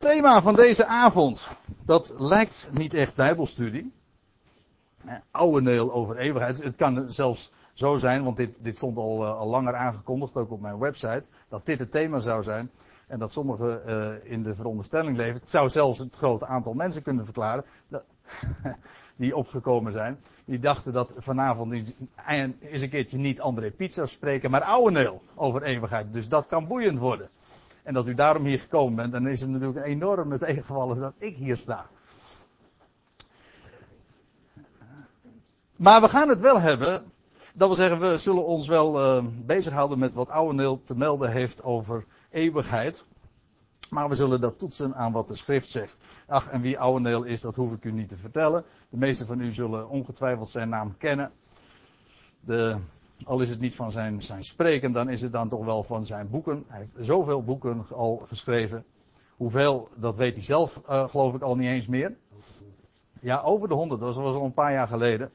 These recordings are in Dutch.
thema van deze avond, dat lijkt niet echt bijbelstudie. Oude neel over eeuwigheid. Het kan zelfs zo zijn, want dit, dit stond al, uh, al langer aangekondigd, ook op mijn website, dat dit het thema zou zijn. En dat sommigen uh, in de veronderstelling leven. Het zou zelfs het grote aantal mensen kunnen verklaren. Die opgekomen zijn. Die dachten dat vanavond eens een keertje niet André zou spreken, maar Ouweneel over eeuwigheid. Dus dat kan boeiend worden. En dat u daarom hier gekomen bent, dan is het natuurlijk een enorme tegenvallen dat ik hier sta. Maar we gaan het wel hebben. Dat wil zeggen, we zullen ons wel uh, bezighouden met wat Ouweneel te melden heeft over eeuwigheid. Maar we zullen dat toetsen aan wat de schrift zegt. Ach, en wie Ouweneel is, dat hoef ik u niet te vertellen. De meesten van u zullen ongetwijfeld zijn naam kennen. De, al is het niet van zijn, zijn spreken, dan is het dan toch wel van zijn boeken. Hij heeft zoveel boeken al geschreven. Hoeveel, dat weet hij zelf, uh, geloof ik, al niet eens meer. Ja, over de honderd. Dat was al een paar jaar geleden.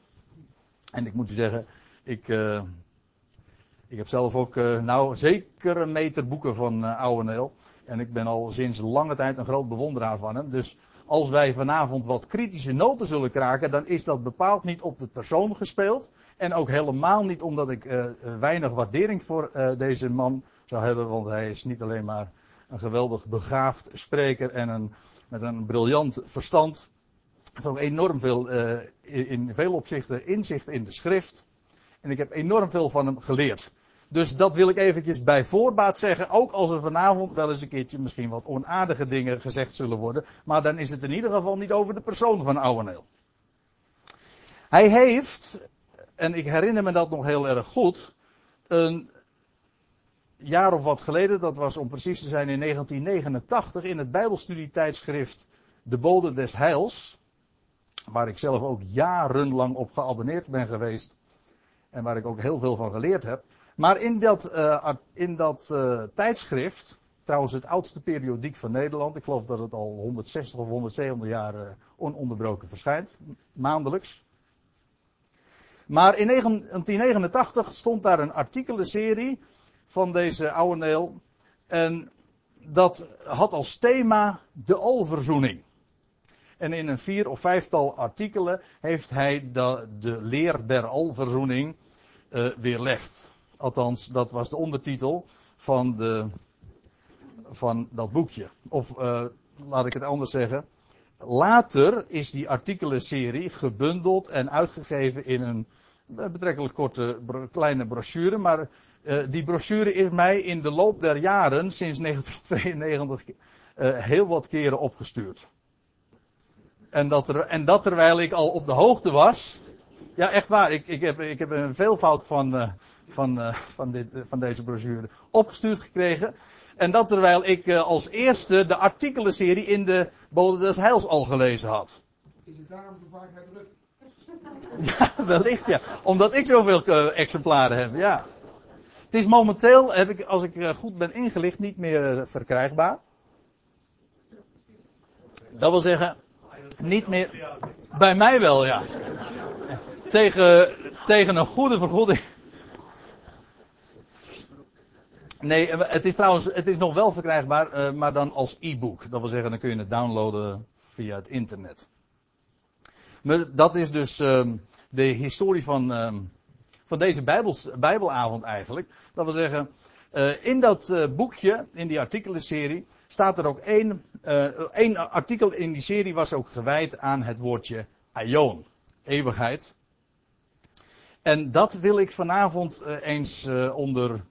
En ik moet u zeggen, ik, uh, ik heb zelf ook, uh, nou, zeker een meter boeken van uh, Ouweneel. En ik ben al sinds lange tijd een groot bewonderaar van hem. Dus als wij vanavond wat kritische noten zullen kraken, dan is dat bepaald niet op de persoon gespeeld. En ook helemaal niet omdat ik uh, weinig waardering voor uh, deze man zou hebben, want hij is niet alleen maar een geweldig begaafd spreker en een, met een briljant verstand. Hij heeft ook enorm veel, uh, in veel opzichten inzicht in de schrift. En ik heb enorm veel van hem geleerd. Dus dat wil ik eventjes bij voorbaat zeggen. Ook als er vanavond wel eens een keertje misschien wat onaardige dingen gezegd zullen worden. Maar dan is het in ieder geval niet over de persoon van Ouweneel. Hij heeft, en ik herinner me dat nog heel erg goed, een jaar of wat geleden, dat was om precies te zijn in 1989, in het Bijbelstudietijdschrift De Bode des Heils, waar ik zelf ook jarenlang op geabonneerd ben geweest en waar ik ook heel veel van geleerd heb. Maar in dat, uh, in dat uh, tijdschrift, trouwens het oudste periodiek van Nederland, ik geloof dat het al 160 of 170 jaar uh, ononderbroken verschijnt, maandelijks. Maar in 1989 stond daar een artikelenserie van deze oude Neel. En dat had als thema de alverzoening. En in een vier of vijftal artikelen heeft hij de, de leer der alverzoening uh, weerlegd. Althans, dat was de ondertitel van, de, van dat boekje. Of uh, laat ik het anders zeggen. Later is die artikelenserie gebundeld en uitgegeven in een betrekkelijk korte kleine brochure. Maar uh, die brochure is mij in de loop der jaren, sinds 1992, uh, heel wat keren opgestuurd. En dat, er, en dat terwijl ik al op de hoogte was. Ja, echt waar. Ik, ik, heb, ik heb een veelvoud van, van, van, dit, van deze brochure opgestuurd gekregen. En dat terwijl ik uh, als eerste de artikelenserie in de Bode des Heils al gelezen had. Is het daarom zo vaak herdrukt? Ja, wellicht ja. Omdat ik zoveel uh, exemplaren heb, ja. Het is momenteel, heb ik, als ik goed ben ingelicht, niet meer verkrijgbaar. Dat wil zeggen, niet meer. Bij mij wel, ja. Tegen, tegen een goede vergoeding. Nee, het is trouwens, het is nog wel verkrijgbaar, uh, maar dan als e-book. Dat wil zeggen, dan kun je het downloaden via het internet. Maar dat is dus uh, de historie van, uh, van deze Bijbelavond eigenlijk. Dat wil zeggen, uh, in dat boekje, in die artikelenserie, staat er ook één, één artikel in die serie was ook gewijd aan het woordje aion, eeuwigheid. En dat wil ik vanavond eens onder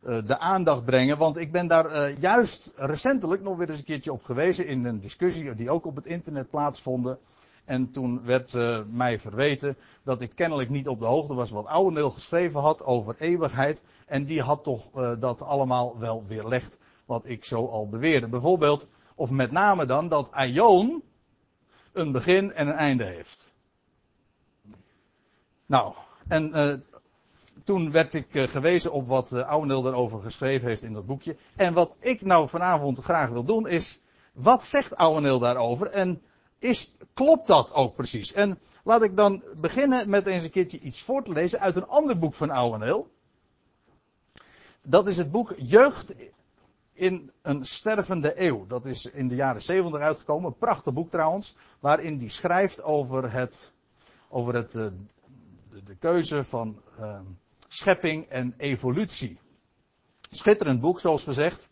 de aandacht brengen. Want ik ben daar uh, juist recentelijk nog weer eens een keertje op gewezen in een discussie die ook op het internet plaatsvond. En toen werd uh, mij verweten dat ik kennelijk niet op de hoogte was wat Ouweneel geschreven had over eeuwigheid. En die had toch dat allemaal wel weerlegd wat ik zo al beweerde. Bijvoorbeeld, of met name dan, dat Aion een begin en een einde heeft. Nou, en toen werd ik uh, gewezen op wat uh, daarover geschreven heeft in dat boekje. En wat ik nou vanavond graag wil doen is, wat zegt Ouweneel daarover? En is, klopt dat ook precies? En laat ik dan beginnen met eens een keertje iets voor te lezen uit een ander boek van Ouweneel. Dat is het boek Jeugd in een stervende eeuw. Dat is in de jaren 70 uitgekomen. Een prachtig boek trouwens. Waarin hij schrijft over het, over het, uh, de, de, keuze van uh, schepping en evolutie. Schitterend boek, zoals gezegd.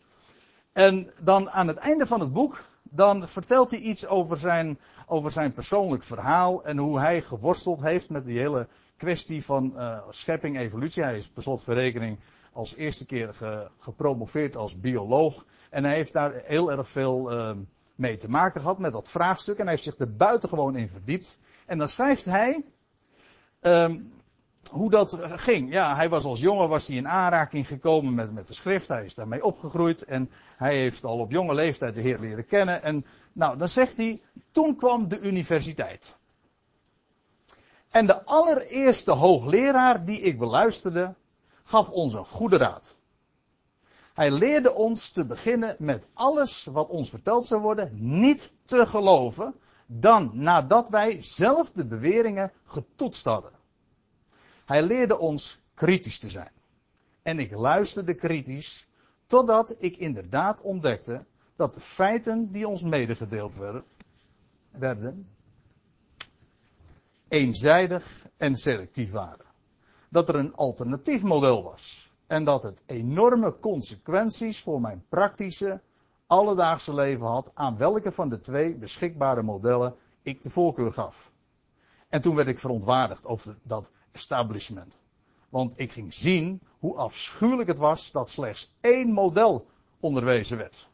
En dan aan het einde van het boek, dan vertelt hij iets over zijn, over zijn persoonlijk verhaal en hoe hij geworsteld heeft met die hele kwestie van uh, schepping, evolutie. Hij is per slotverrekening als eerste keer ge, gepromoveerd als bioloog. En hij heeft daar heel erg veel uh, mee te maken gehad met dat vraagstuk. En hij heeft zich er buitengewoon in verdiept. En dan schrijft hij um, hoe dat ging. Ja, hij was als jongen was hij in aanraking gekomen met, met de schrift. Hij is daarmee opgegroeid. En hij heeft al op jonge leeftijd de Heer leren kennen. En nou, dan zegt hij, toen kwam de universiteit. En de allereerste hoogleraar die ik beluisterde, gaf ons een goede raad. Hij leerde ons te beginnen met alles wat ons verteld zou worden niet te geloven, dan nadat wij zelf de beweringen getoetst hadden. Hij leerde ons kritisch te zijn. En ik luisterde kritisch totdat ik inderdaad ontdekte dat de feiten die ons medegedeeld werden, werden eenzijdig en selectief waren. Dat er een alternatief model was. En dat het enorme consequenties voor mijn praktische, alledaagse leven had aan welke van de twee beschikbare modellen ik de voorkeur gaf. En toen werd ik verontwaardigd over dat establishment. Want ik ging zien hoe afschuwelijk het was dat slechts één model onderwezen werd.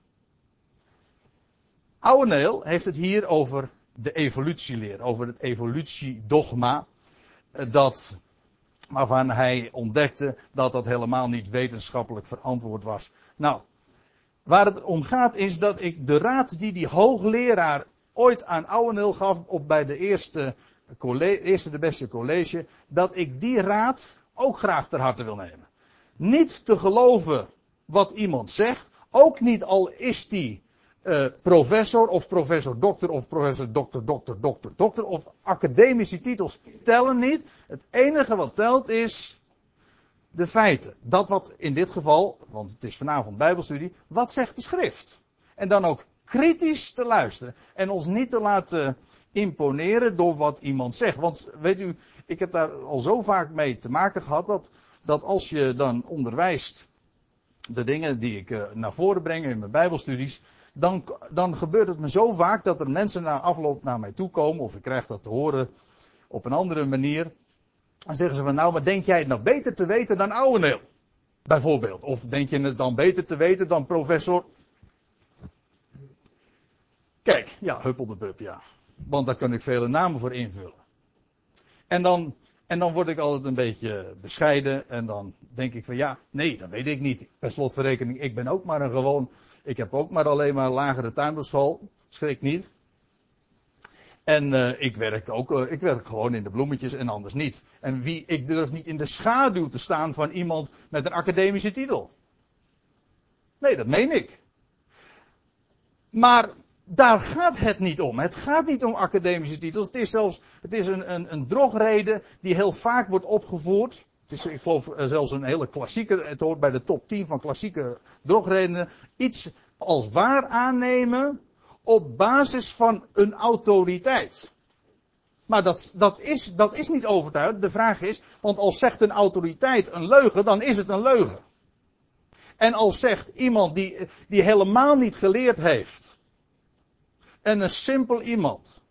Ouweneel heeft het hier over de evolutieleer, over het evolutiedogma, eh, dat, waarvan hij ontdekte dat dat helemaal niet wetenschappelijk verantwoord was. Nou, waar het om gaat is dat ik de raad die die hoogleraar ooit aan Ouweneel gaf op bij de eerste, college, eerste de beste college, dat ik die raad ook graag ter harte wil nemen. Niet te geloven wat iemand zegt, ook niet al is die uh, professor of professor dokter of professor dokter dokter dokter dokter of academische titels tellen niet. Het enige wat telt is de feiten. Dat wat in dit geval, want het is vanavond bijbelstudie, wat zegt de schrift? En dan ook kritisch te luisteren en ons niet te laten imponeren door wat iemand zegt. Want weet u, ik heb daar al zo vaak mee te maken gehad dat, dat als je dan onderwijst de dingen die ik uh, naar voren breng in mijn bijbelstudies, dan, dan gebeurt het me zo vaak dat er mensen na afloop naar mij toe komen, of ik krijg dat te horen op een andere manier. Dan zeggen ze van nou, maar denk jij het nou beter te weten dan Ouweneel? Bijvoorbeeld. Of denk je het dan beter te weten dan professor? Kijk, ja, Huppel de Bub, ja. Want daar kan ik vele namen voor invullen. En dan, en dan word ik altijd een beetje bescheiden en dan denk ik van ja, nee, dat weet ik niet. Per slotverrekening, ik ben ook maar een gewoon ik heb ook maar alleen maar lagere tuinbouwschool. Schrik niet. En uh, ik werk ook, uh, ik werk gewoon in de bloemetjes en anders niet. En wie, ik durf niet in de schaduw te staan van iemand met een academische titel. Nee, dat meen ik. Maar daar gaat het niet om. Het gaat niet om academische titels. Het is zelfs, het is een, een, een drogreden die heel vaak wordt opgevoerd. Het is, ik geloof, eh, zelfs een hele klassieke, het hoort bij de top 10 van klassieke drogredenen. Iets als waar aannemen op basis van een autoriteit. Maar dat, dat, is, dat is niet overtuigend. De vraag is, want als zegt een autoriteit een leugen, dan is het een leugen. En als zegt iemand die, die helemaal niet geleerd heeft, en een simpel iemand,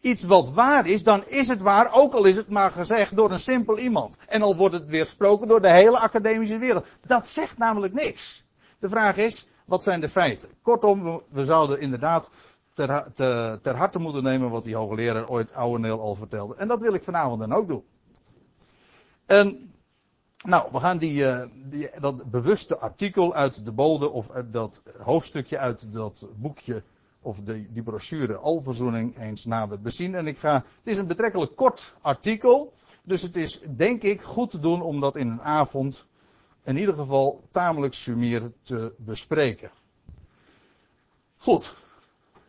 iets wat waar is, dan is het waar, ook al is het maar gezegd door een simpel iemand. En al wordt het weersproken door de hele academische wereld. Dat zegt namelijk niks. De vraag is, wat zijn de feiten? Kortom, we, zouden inderdaad ter, ter, harte moeten nemen wat die hoogleraar ooit Ouweneel al vertelde. En dat wil ik vanavond dan ook doen. En, nou, we gaan die, uh, die, dat bewuste artikel uit de bode, of dat hoofdstukje uit dat boekje of de, die brochure Alverzoening eens nader bezien. En ik ga, het is een betrekkelijk kort artikel, dus het is denk ik goed te doen om dat in een avond in ieder geval tamelijk sumier te bespreken. Goed.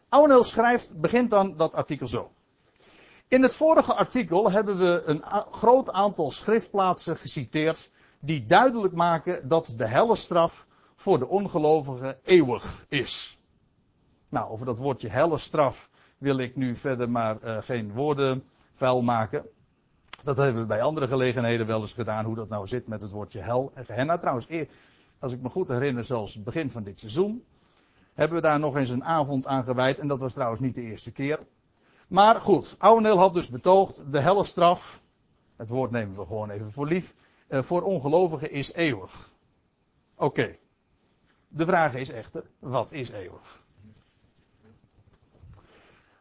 Ouweneel schrijft, begint dan dat artikel zo. In het vorige artikel hebben we een groot aantal schriftplaatsen geciteerd die duidelijk maken dat de helle straf voor de ongelovige eeuwig is. Nou, over dat woordje helle straf wil ik nu verder maar uh, geen woorden vuil maken. Dat hebben we bij andere gelegenheden wel eens gedaan, hoe dat nou zit met het woordje hel en gehenna. Trouwens, als ik me goed herinner, zelfs het begin van dit seizoen, hebben we daar nog eens een avond aan gewijd. En dat was trouwens niet de eerste keer. Maar goed, Ouweneel had dus betoogd, de helle straf, het woord nemen we gewoon even voor lief, uh, voor ongelovigen is eeuwig. Oké. De vraag is echter, wat is eeuwig?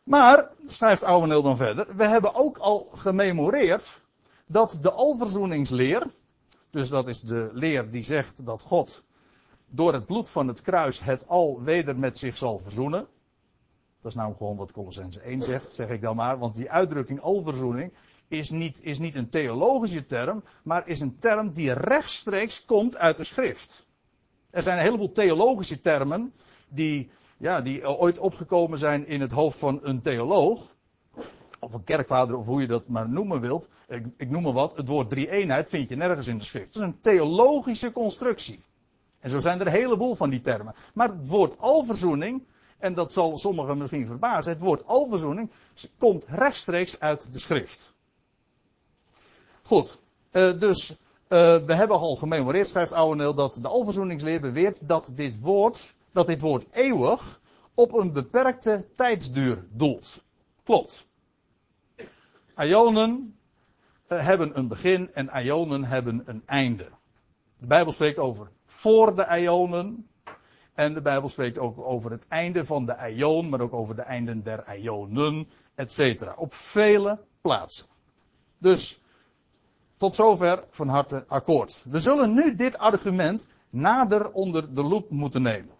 Maar, schrijft Ouweneel dan verder, we hebben ook al gememoreerd dat de alverzoeningsleer, dus dat is de leer die zegt dat God door het bloed van het kruis het al weder met zich zal verzoenen. Dat is nou gewoon wat Colossense 1 zegt, zeg ik dan maar, want die uitdrukking alverzoening is niet, is niet een theologische term, maar is een term die rechtstreeks komt uit de schrift. Er zijn een heleboel theologische termen die ja, die ooit opgekomen zijn in het hoofd van een theoloog. Of een kerkvader, of hoe je dat maar noemen wilt. Ik, ik noem maar wat. Het woord drie-eenheid vind je nergens in de schrift. Het is een theologische constructie. En zo zijn er een heleboel van die termen. Maar het woord alverzoening, en dat zal sommigen misschien verbazen, het woord alverzoening komt rechtstreeks uit de schrift. Goed, uh, dus uh, we hebben al gememoreerd, schrijft Ouweneel, dat de alverzoeningsleer beweert dat dit woord dat dit woord eeuwig op een beperkte tijdsduur doelt. Klopt. Ionen eh, hebben een begin en ionen hebben een einde. De Bijbel spreekt over voor de ionen. En de Bijbel spreekt ook over het einde van de ion, maar ook over de einden der ionen, etc. Op vele plaatsen. Dus tot zover van harte akkoord. We zullen nu dit argument nader onder de loep moeten nemen.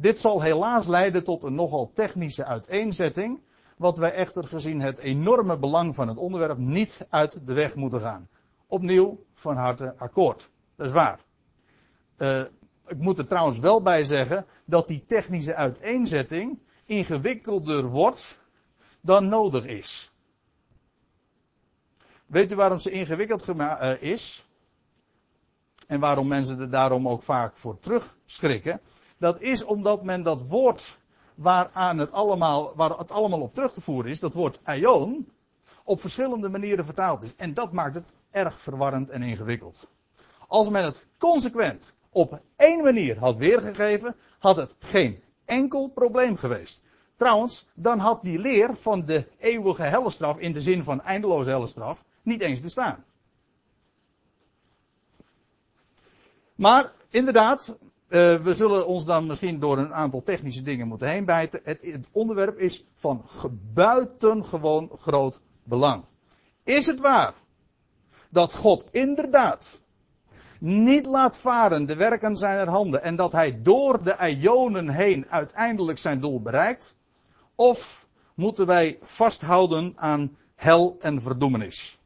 Dit zal helaas leiden tot een nogal technische uiteenzetting, wat wij echter gezien het enorme belang van het onderwerp niet uit de weg moeten gaan. Opnieuw van harte akkoord. Dat is waar. Uh, ik moet er trouwens wel bij zeggen dat die technische uiteenzetting ingewikkelder wordt dan nodig is. Weet u waarom ze ingewikkeld uh, is? En waarom mensen er daarom ook vaak voor terugschrikken? Dat is omdat men dat woord waaraan het allemaal, waar het allemaal op terug te voeren is, dat woord aion, op verschillende manieren vertaald is. En dat maakt het erg verwarrend en ingewikkeld. Als men het consequent op één manier had weergegeven, had het geen enkel probleem geweest. Trouwens, dan had die leer van de eeuwige hellestraf in de zin van eindeloze hellestraf niet eens bestaan. Maar inderdaad, uh, we zullen ons dan misschien door een aantal technische dingen moeten heen bijten. Het, het onderwerp is van buitengewoon groot belang. Is het waar dat God inderdaad niet laat varen de werken zijner handen en dat hij door de ionen heen uiteindelijk zijn doel bereikt? Of moeten wij vasthouden aan hel en verdoemenis?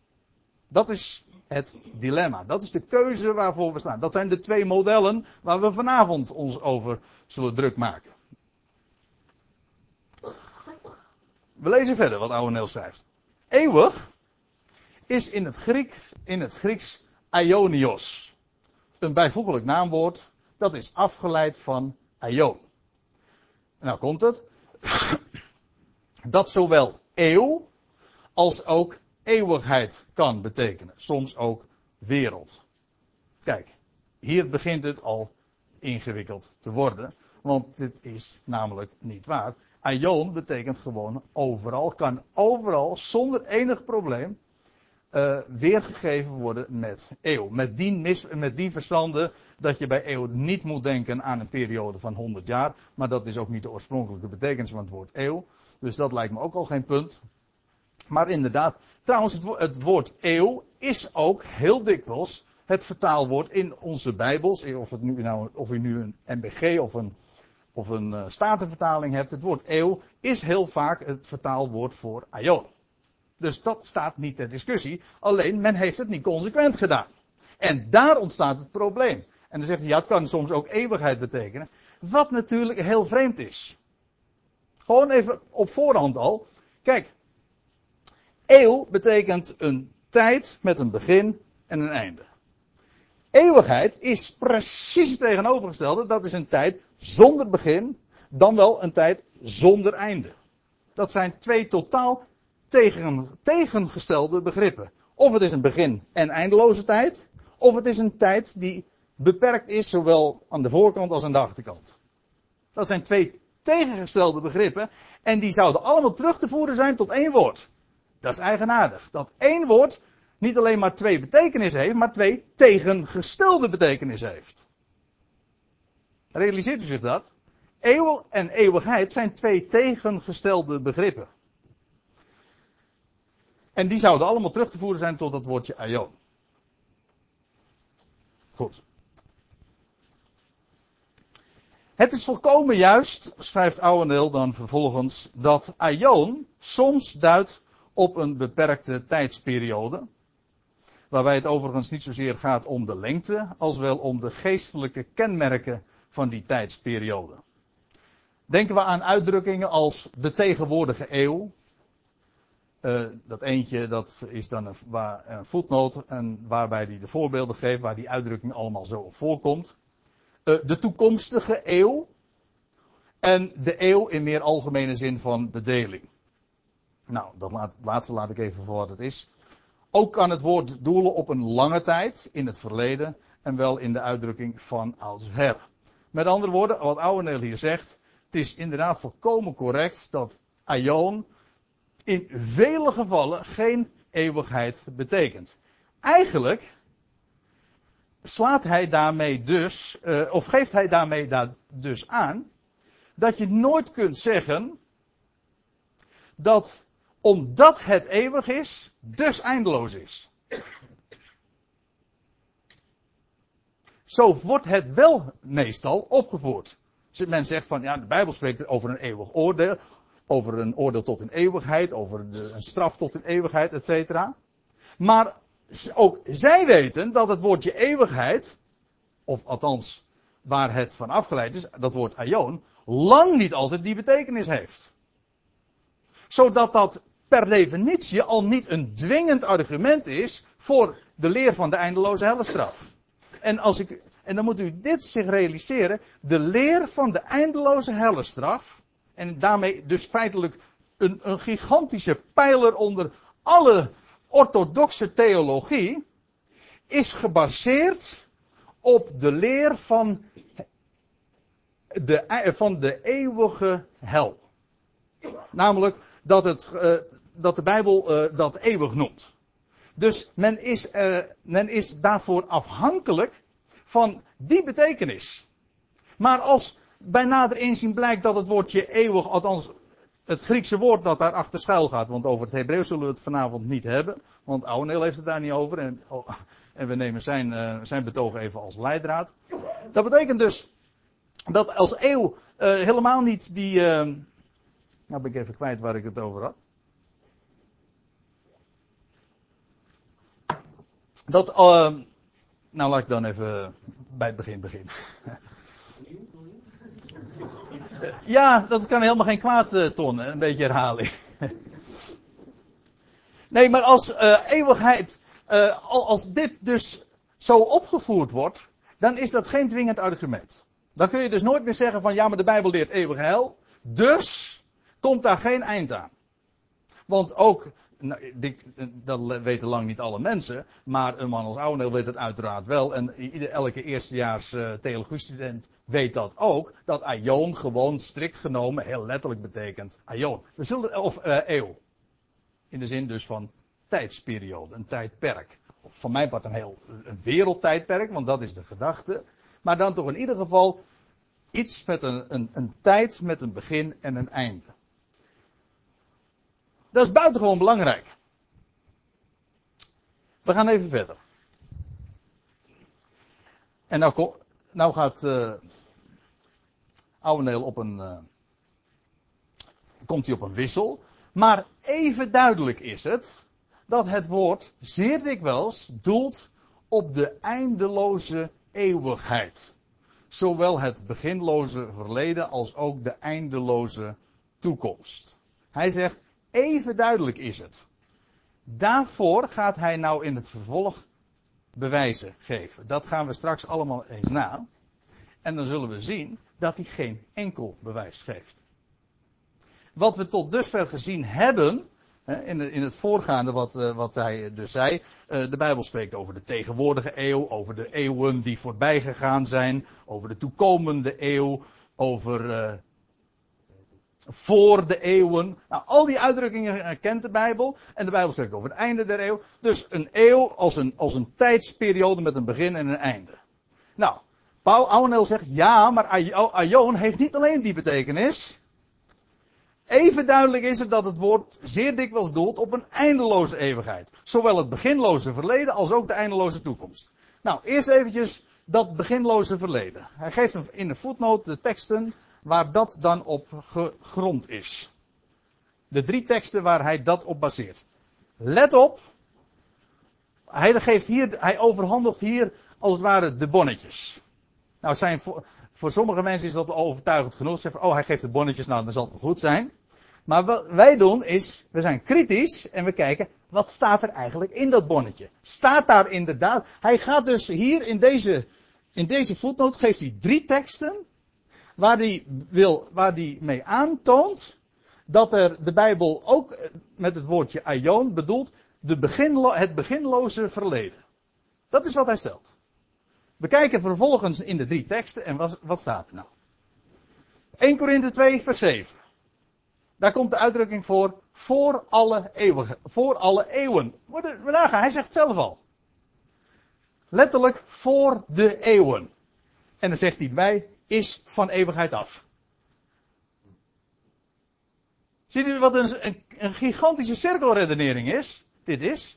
Dat is het dilemma. Dat is de keuze waarvoor we staan. Dat zijn de twee modellen waar we vanavond ons over zullen druk maken. We lezen verder wat Ouweneel schrijft. Eeuwig is in het, Griek, in het Grieks aionios. Een bijvoeglijk naamwoord dat is afgeleid van aion. Nou komt het. Dat zowel eeuw als ook eeuwigheid kan betekenen. Soms ook wereld. Kijk, hier begint het al ingewikkeld te worden. Want dit is namelijk niet waar. Aion betekent gewoon overal, kan overal zonder enig probleem uh, weergegeven worden met eeuw. Met die, mis, met die verstanden dat je bij eeuw niet moet denken aan een periode van 100 jaar. Maar dat is ook niet de oorspronkelijke betekenis van het woord eeuw. Dus dat lijkt me ook al geen punt. Maar inderdaad, trouwens, het, het woord eeuw is ook heel dikwijls het vertaalwoord in onze Bijbels. Of, het nu nou, of u nu een MBG of een, of een uh, statenvertaling hebt. Het woord eeuw is heel vaak het vertaalwoord voor aion. Dus dat staat niet ter discussie. Alleen men heeft het niet consequent gedaan. En daar ontstaat het probleem. En dan zegt hij, ja, het kan soms ook eeuwigheid betekenen. Wat natuurlijk heel vreemd is. Gewoon even op voorhand al. Kijk, Eeuw betekent een tijd met een begin en een einde. Eeuwigheid is precies het tegenovergestelde. Dat is een tijd zonder begin, dan wel een tijd zonder einde. Dat zijn twee totaal tegen, tegengestelde begrippen. Of het is een begin- en eindeloze tijd, of het is een tijd die beperkt is, zowel aan de voorkant als aan de achterkant. Dat zijn twee tegengestelde begrippen, en die zouden allemaal terug te voeren zijn tot één woord. Dat is eigenaardig. Dat één woord niet alleen maar twee betekenissen heeft, maar twee tegengestelde betekenissen heeft. Realiseert u zich dat? Eeuw en eeuwigheid zijn twee tegengestelde begrippen. En die zouden allemaal terug te voeren zijn tot het woordje aion. Goed. Het is volkomen juist, schrijft Ouwendeel dan vervolgens, dat aion soms duidt op een beperkte tijdsperiode. Waarbij het overigens niet zozeer gaat om de lengte, als wel om de geestelijke kenmerken van die tijdsperiode. Denken we aan uitdrukkingen als de tegenwoordige eeuw. Uh, dat eentje, dat is dan een, waar, voetnoot en waarbij hij de voorbeelden geeft waar die uitdrukking allemaal zo op voorkomt. Uh, de toekomstige eeuw en de eeuw in meer algemene zin van bedeling. Nou, dat laat, laatste laat ik even voor wat het is. Ook kan het woord doelen op een lange tijd in het verleden en wel in de uitdrukking van oudsher. Met andere woorden, wat Ouweneel hier zegt, het is inderdaad volkomen correct dat aion in vele gevallen geen eeuwigheid betekent. Eigenlijk slaat hij daarmee dus, uh, of geeft hij daarmee da dus aan, dat je nooit kunt zeggen dat omdat het eeuwig is, dus eindeloos is. Zo wordt het wel meestal opgevoerd. Men zegt van, ja, de Bijbel spreekt over een eeuwig oordeel, over een oordeel tot een eeuwigheid, over de, een straf tot een eeuwigheid, etc. Maar ook zij weten dat het woordje eeuwigheid, of althans waar het van afgeleid is, dat woord aion, lang niet altijd die betekenis heeft. Zodat dat per definitie al niet een dwingend argument is voor de leer van de eindeloze hellestraf. En, als ik, en dan moet u dit zich realiseren. De leer van de eindeloze hellestraf. En daarmee dus feitelijk een, een gigantische pijler onder alle orthodoxe theologie. Is gebaseerd op de leer van de, van de eeuwige hel. Namelijk dat, het, uh, dat de Bijbel uh, dat eeuwig noemt. Dus men is, uh, men is daarvoor afhankelijk van die betekenis. Maar als bij nader inzien blijkt dat het woordje eeuwig, althans het Griekse woord dat daarachter schuil gaat, want over het Hebreeuws zullen we het vanavond niet hebben, want Ouweneel heeft het daar niet over en, oh, en we nemen zijn, uh, zijn betoog even als leidraad. Dat betekent dus dat als eeuw uh, helemaal niet die, uh, nou ben ik even kwijt waar ik het over had. Dat, uh, nou laat ik dan even bij het begin beginnen. ja, dat kan helemaal geen kwaad, uh, Ton, een beetje herhaling. nee, maar als uh, eeuwigheid, uh, als dit dus zo opgevoerd wordt, dan is dat geen dwingend argument. Dan kun je dus nooit meer zeggen van ja, maar de Bijbel leert eeuwig heil, dus komt daar geen eind aan. Want ook nou, dat weten lang niet alle mensen, maar een man als Ouweneel weet het uiteraard wel. En ieder, elke eerstejaars uh, theologiestudent weet dat ook. Dat aion gewoon strikt genomen heel letterlijk betekent aion. We zullen, of uh, eeuw. In de zin dus van tijdsperiode, een tijdperk. Of van mijn part een heel een wereldtijdperk, want dat is de gedachte. Maar dan toch in ieder geval iets met een, een, een tijd met een begin en een einde. Dat is buitengewoon belangrijk. We gaan even verder. En nou, nou gaat uh, Ouweneel op een. Uh, komt hij op een wissel. Maar even duidelijk is het dat het woord zeer dikwijls doelt op de eindeloze eeuwigheid. Zowel het beginloze verleden als ook de eindeloze toekomst. Hij zegt Even duidelijk is het. Daarvoor gaat hij nou in het vervolg bewijzen geven. Dat gaan we straks allemaal eens na. En dan zullen we zien dat hij geen enkel bewijs geeft. Wat we tot dusver gezien hebben, in het voorgaande wat, eh, hij dus zei, eh, de Bijbel spreekt over de tegenwoordige eeuw, over de eeuwen die voorbij gegaan zijn, over de toekomende eeuw, over uh, voor de eeuwen. Nou, al die uitdrukkingen kent de Bijbel. En de Bijbel spreekt over het einde der eeuw. Dus een eeuw als een, als een tijdsperiode met een begin en een einde. Nou, Paul Aunel zegt ja, maar Aion heeft niet alleen die betekenis. Even duidelijk is het dat het woord zeer dikwijls doelt op een eindeloze eeuwigheid. Zowel het beginloze verleden als ook de eindeloze toekomst. Nou, eerst eventjes dat beginloze verleden. Hij geeft in de voetnoot de teksten waar dat dan op gegrond is. De drie teksten waar hij dat op baseert. Let op. Hij, geeft hier, hij overhandigt hier als het ware de bonnetjes. Nou, zijn voor, sommige mensen is dat overtuigend genoeg. Ze zeggen, oh, hij geeft de bonnetjes, nou, dan zal het wel goed zijn. Maar wat wij doen is, we zijn kritisch en we kijken, wat staat er eigenlijk in dat bonnetje? Staat daar inderdaad, hij gaat dus hier in deze, in deze voetnoot, geeft hij drie teksten, waar hij wil, waar hij mee aantoont, dat er de Bijbel ook met het woordje aion bedoelt, de beginlo, het beginloze verleden. Dat is wat hij stelt. We kijken vervolgens in de drie teksten en wat, wat staat er nou? 1 Korinthe 2 vers 7. Daar komt de uitdrukking voor, voor alle eeuwen. Voor alle eeuwen. Hij zegt het zelf al. Letterlijk voor de eeuwen. En dan zegt hij bij, is van eeuwigheid af. Ziet u wat een, een, een gigantische cirkelredenering is? Dit is.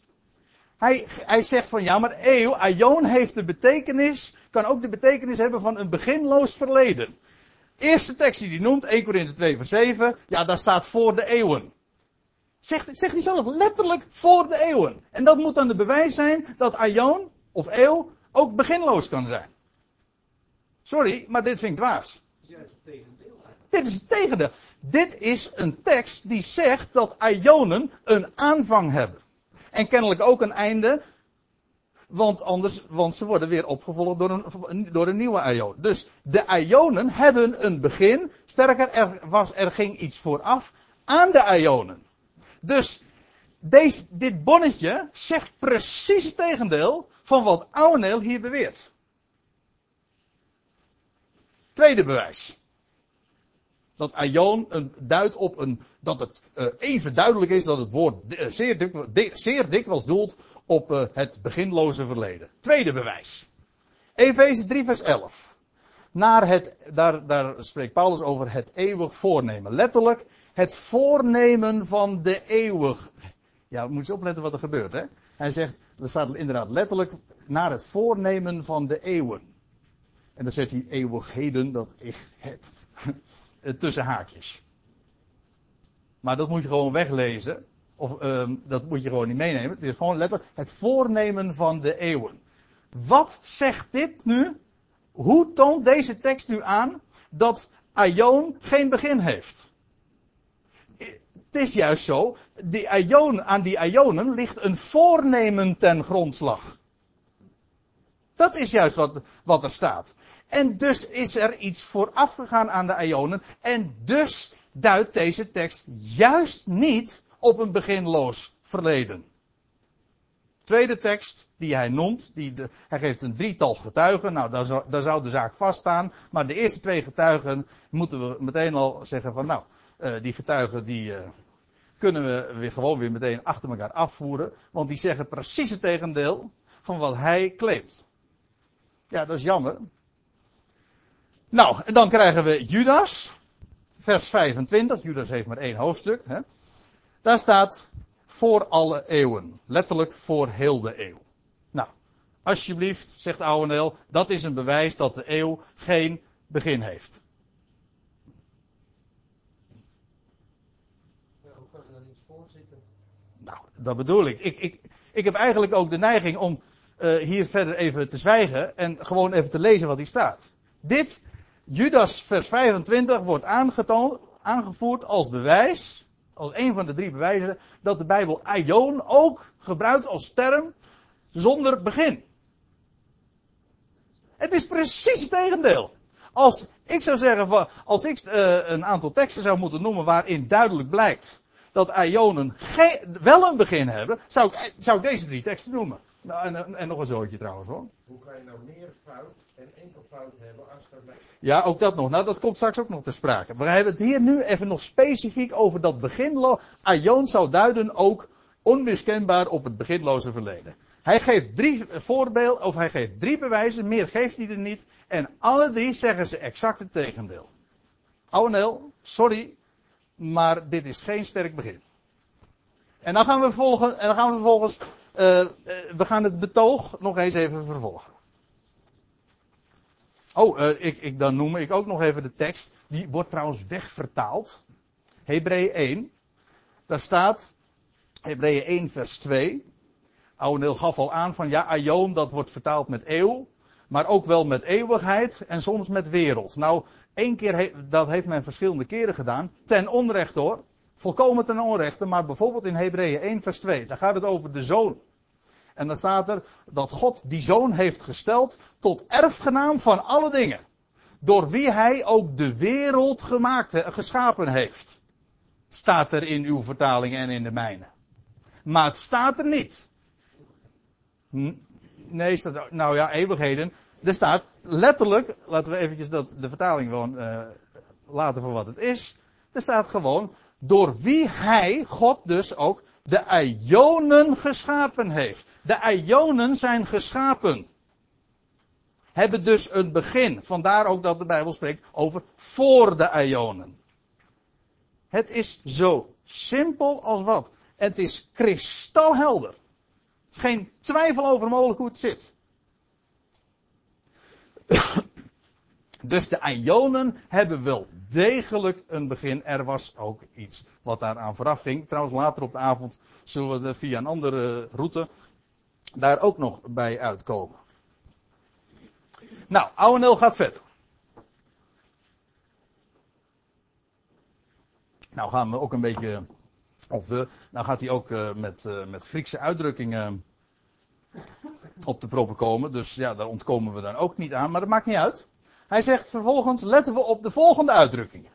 Hij, hij zegt van ja, maar eeuw, aion heeft de betekenis, kan ook de betekenis hebben van een beginloos verleden. Eerste tekst die hij noemt, 1 Korinthe 2 vers 7, ja, daar staat voor de eeuwen. Zegt, zegt hij zelf letterlijk voor de eeuwen. En dat moet dan de bewijs zijn dat aion of eeuw ook beginloos kan zijn. Sorry, maar dit vind ik dwaas. Dit is het tegendeel. Dit is een tekst die zegt dat aionen een aanvang hebben. En kennelijk ook een einde. Want anders, want ze worden weer opgevolgd door een, door een nieuwe aion. Dus de aionen hebben een begin. Sterker, er, was, er ging iets vooraf aan de aionen. Dus deze, dit bonnetje zegt precies het tegendeel van wat Aunel hier beweert. Tweede bewijs. Dat aion een, duidt op een, dat het uh, even duidelijk is dat het woord uh, zeer, dik, zeer dikwijls doelt op uh, het beginloze verleden. Tweede bewijs. Efeze 3 vers 11. Naar het, daar, daar spreekt Paulus over het eeuwig voornemen. Letterlijk, het voornemen van de eeuwig. Ja, moet je opletten wat er gebeurt, hè. Hij zegt, er staat inderdaad letterlijk, naar het voornemen van de eeuwen. En dan zet hij eeuwigheden, dat is het. Tussen haakjes. Maar dat moet je gewoon weglezen. Of uh, dat moet je gewoon niet meenemen. Het is gewoon letterlijk het voornemen van de eeuwen. Wat zegt dit nu? Hoe toont deze tekst nu aan dat Aion geen begin heeft? Het is juist zo, die Aion, aan die Aionen ligt een voornemen ten grondslag. Dat is juist wat, wat er staat. En dus is er iets vooraf gegaan aan de Aionen. En dus duidt deze tekst juist niet op een beginloos verleden. Tweede tekst die hij noemt, die de, hij geeft een drietal getuigen. Nou, daar zou, daar zou de zaak vaststaan. Maar de eerste twee getuigen moeten we meteen al zeggen van nou, uh, die getuigen die uh, kunnen we weer gewoon weer meteen achter elkaar afvoeren. Want die zeggen precies het tegendeel van wat hij claimt. Ja, dat is jammer. Nou, en dan krijgen we Judas, vers 25. Judas heeft maar één hoofdstuk. Hè. Daar staat voor alle eeuwen. Letterlijk voor heel de eeuw. Nou, alsjeblieft, zegt Ouweneel, dat is een bewijs dat de eeuw geen begin heeft. Nou, dat bedoel ik. Ik, ik, ik heb eigenlijk ook de neiging om uh, hier verder even te zwijgen en gewoon even te lezen wat hier staat. Dit, Judas vers 25, wordt aangevoerd als bewijs als een van de drie bewijzen dat de Bijbel aion ook gebruikt als term zonder begin. Het is precies het tegendeel. Als ik zou zeggen, als ik uh, een aantal teksten zou moeten noemen waarin duidelijk blijkt dat ionen wel een begin hebben, zou ik, zou ik deze drie teksten noemen. Nou, en, en, nog een zootje trouwens hoor. Hoe kan je nou meer fout en enkel fout hebben als er... Ja, ook dat nog. Nou, dat komt straks ook nog te sprake. Maar we hebben het hier nu even nog specifiek over dat beginlo. Aion zou duiden ook onmiskenbaar op het beginloze verleden. Hij geeft drie voorbeelden, of hij geeft drie bewijzen, meer geeft hij er niet. En alle drie zeggen ze exact het tegendeel. Ouweneel, sorry, maar dit is geen sterk begin. En dan gaan we, volgen, en dan gaan we vervolgens, uh, uh, we gaan het betoog nog eens even vervolgen. Oh, uh, ik, ik, dan noem ik ook nog even de tekst. Die wordt trouwens wegvertaald. Hebreeën 1. Daar staat, Hebreeën 1 vers 2. Ouweneel gaf al aan van ja, Aion, dat wordt vertaald met eeuw. Maar ook wel met eeuwigheid en soms met wereld. Nou, één keer, dat heeft men verschillende keren gedaan. Ten onrechte hoor. Volkomen ten onrechte, maar bijvoorbeeld in Hebreeën 1 vers 2. Daar gaat het over de zoon. En dan staat er dat God die zoon heeft gesteld tot erfgenaam van alle dingen. Door wie hij ook de wereld gemaakt, geschapen heeft. Staat er in uw vertaling en in de mijne. Maar het staat er niet. Nee, staat, nou ja, eeuwigheden. Er staat letterlijk, laten we eventjes dat, de vertaling gewoon uh, laten voor wat het is. Er staat gewoon, door wie hij, God dus ook, de Ionen geschapen heeft. De Ionen zijn geschapen. Hebben dus een begin. Vandaar ook dat de Bijbel spreekt over voor de Ionen. Het is zo simpel als wat. Het is kristalhelder. Geen twijfel over mogelijk hoe het zit. Dus de Ionen hebben wel degelijk een begin. Er was ook iets wat daaraan vooraf ging. Trouwens, later op de avond zullen we via een andere route daar ook nog bij uitkomen. Nou, Ouweneel gaat verder. Nou gaan we ook een beetje, of we, nou gaat hij ook uh, met, uh, met Griekse uitdrukkingen op de proppen komen. Dus ja, daar ontkomen we dan ook niet aan, maar dat maakt niet uit. Hij zegt vervolgens, letten we op de volgende uitdrukkingen.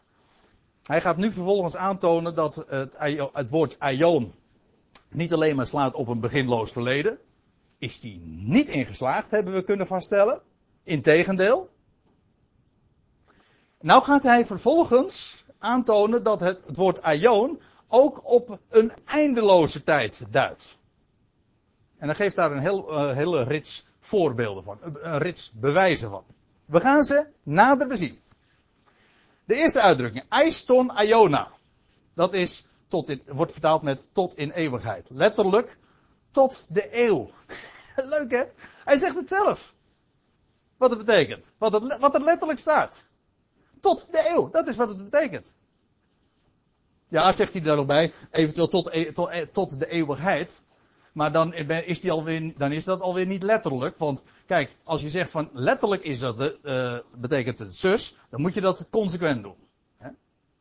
Hij gaat nu vervolgens aantonen dat het, het woord aion niet alleen maar slaat op een beginloos verleden. Is die niet ingeslaagd, hebben we kunnen vaststellen. Integendeel. Nou gaat hij vervolgens aantonen dat het, het woord aion ook op een eindeloze tijd duidt. En hij geeft daar een heel, uh, hele rits voorbeelden van, een rits bewijzen van. We gaan ze nader bezien. De eerste uitdrukking, Eiston Iona. Dat is, tot in, wordt vertaald met tot in eeuwigheid. Letterlijk, tot de eeuw. Leuk hè? Hij zegt het zelf. Wat het betekent. Wat, het, wat er letterlijk staat. Tot de eeuw, dat is wat het betekent. Ja, zegt hij daar nog bij, eventueel tot, e- tot, e- tot de eeuwigheid. Maar dan is, die alweer, dan is dat alweer niet letterlijk. Want kijk, als je zegt van letterlijk is dat de, uh, betekent het zus, dan moet je dat consequent doen. Hè?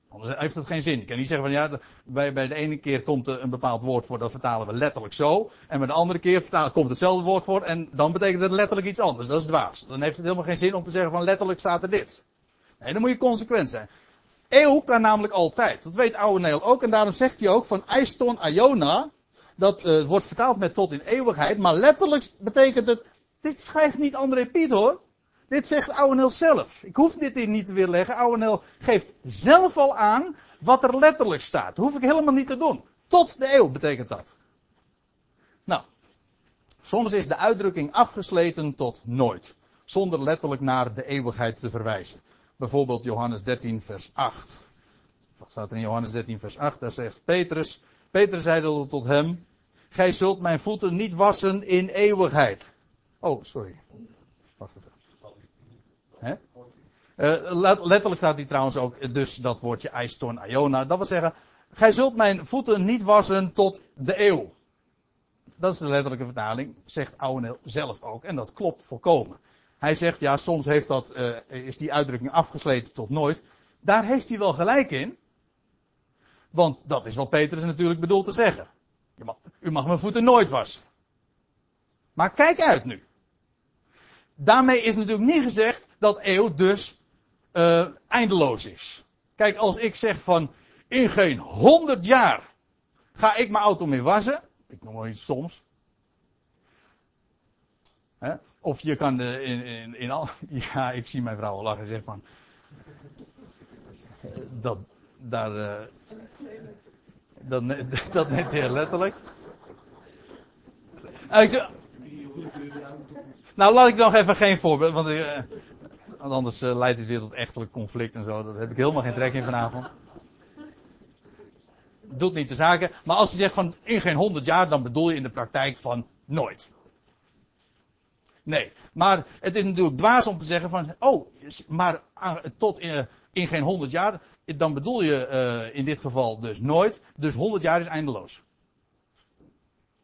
Anders heeft het geen zin. Je kan niet zeggen van ja, bij, bij de ene keer komt er een bepaald woord voor, dat vertalen we letterlijk zo. En bij de andere keer komt hetzelfde woord voor en dan betekent het letterlijk iets anders. Dat is dwaas. Dan heeft het helemaal geen zin om te zeggen van letterlijk staat er dit. Nee, dan moet je consequent zijn. Eeuw kan namelijk altijd. Dat weet oude Neel ook. En daarom zegt hij ook van Eiston Iona dat uh, wordt vertaald met tot in eeuwigheid, maar letterlijk betekent het, dit schrijft niet André Piet hoor. Dit zegt Ouwenel zelf. Ik hoef dit hier niet te weerleggen. Ouwenel geeft zelf al aan wat er letterlijk staat. Dat hoef ik helemaal niet te doen. Tot de eeuw betekent dat. Nou, soms is de uitdrukking afgesleten tot nooit. Zonder letterlijk naar de eeuwigheid te verwijzen. Bijvoorbeeld Johannes 13 vers 8. Wat staat er in Johannes 13 vers 8? Daar zegt Petrus, Peter zeide tot hem, gij zult mijn voeten niet wassen in eeuwigheid. Oh, sorry. Wacht even. Uh, letterlijk staat hier trouwens ook dus dat woordje eiston iona. Dat wil zeggen, gij zult mijn voeten niet wassen tot de eeuw. Dat is de letterlijke vertaling, zegt Ouweneel zelf ook. En dat klopt volkomen. Hij zegt, ja, soms heeft dat, uh, is die uitdrukking afgesleten tot nooit. Daar heeft hij wel gelijk in. Want dat is wat Petrus natuurlijk bedoelt te zeggen. Mag, u mag mijn voeten nooit wassen. Maar kijk uit nu. daarmee is natuurlijk niet gezegd dat eeuw dus uh, eindeloos is. Kijk, als ik zeg van in geen honderd jaar ga ik mijn auto mee wassen. Ik noem maar iets soms. Hè? Of je kan uh, in, in, in al. Ja, ik zie mijn vrouw lachen en zeg van. Dat, daar. Uh, dat, dat net heel letterlijk. Nou, laat ik nog even geen voorbeeld, want, want anders uh, leidt het weer tot echtelijk conflict en zo. Daar heb ik helemaal geen trek in vanavond. Doet niet de zaken. Maar als je zegt van in geen honderd jaar, dan bedoel je in de praktijk van nooit. Nee, maar het is natuurlijk dwaas om te zeggen van, oh, maar tot in, in geen honderd jaar, dan bedoel je uh, in dit geval dus nooit. Dus honderd jaar is eindeloos.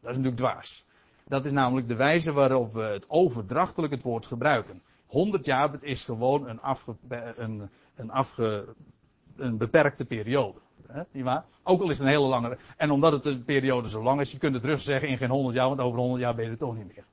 Dat is natuurlijk dwaas. Dat is namelijk de wijze waarop we het overdrachtelijk het woord gebruiken. 100 jaar is gewoon een, afge, een, een, een beperkte periode. He, niet waar? Ook al is het een hele lange. En omdat het een periode zo lang is, je kunt het rustig zeggen in geen 100 jaar, want over 100 jaar ben je er toch niet meer.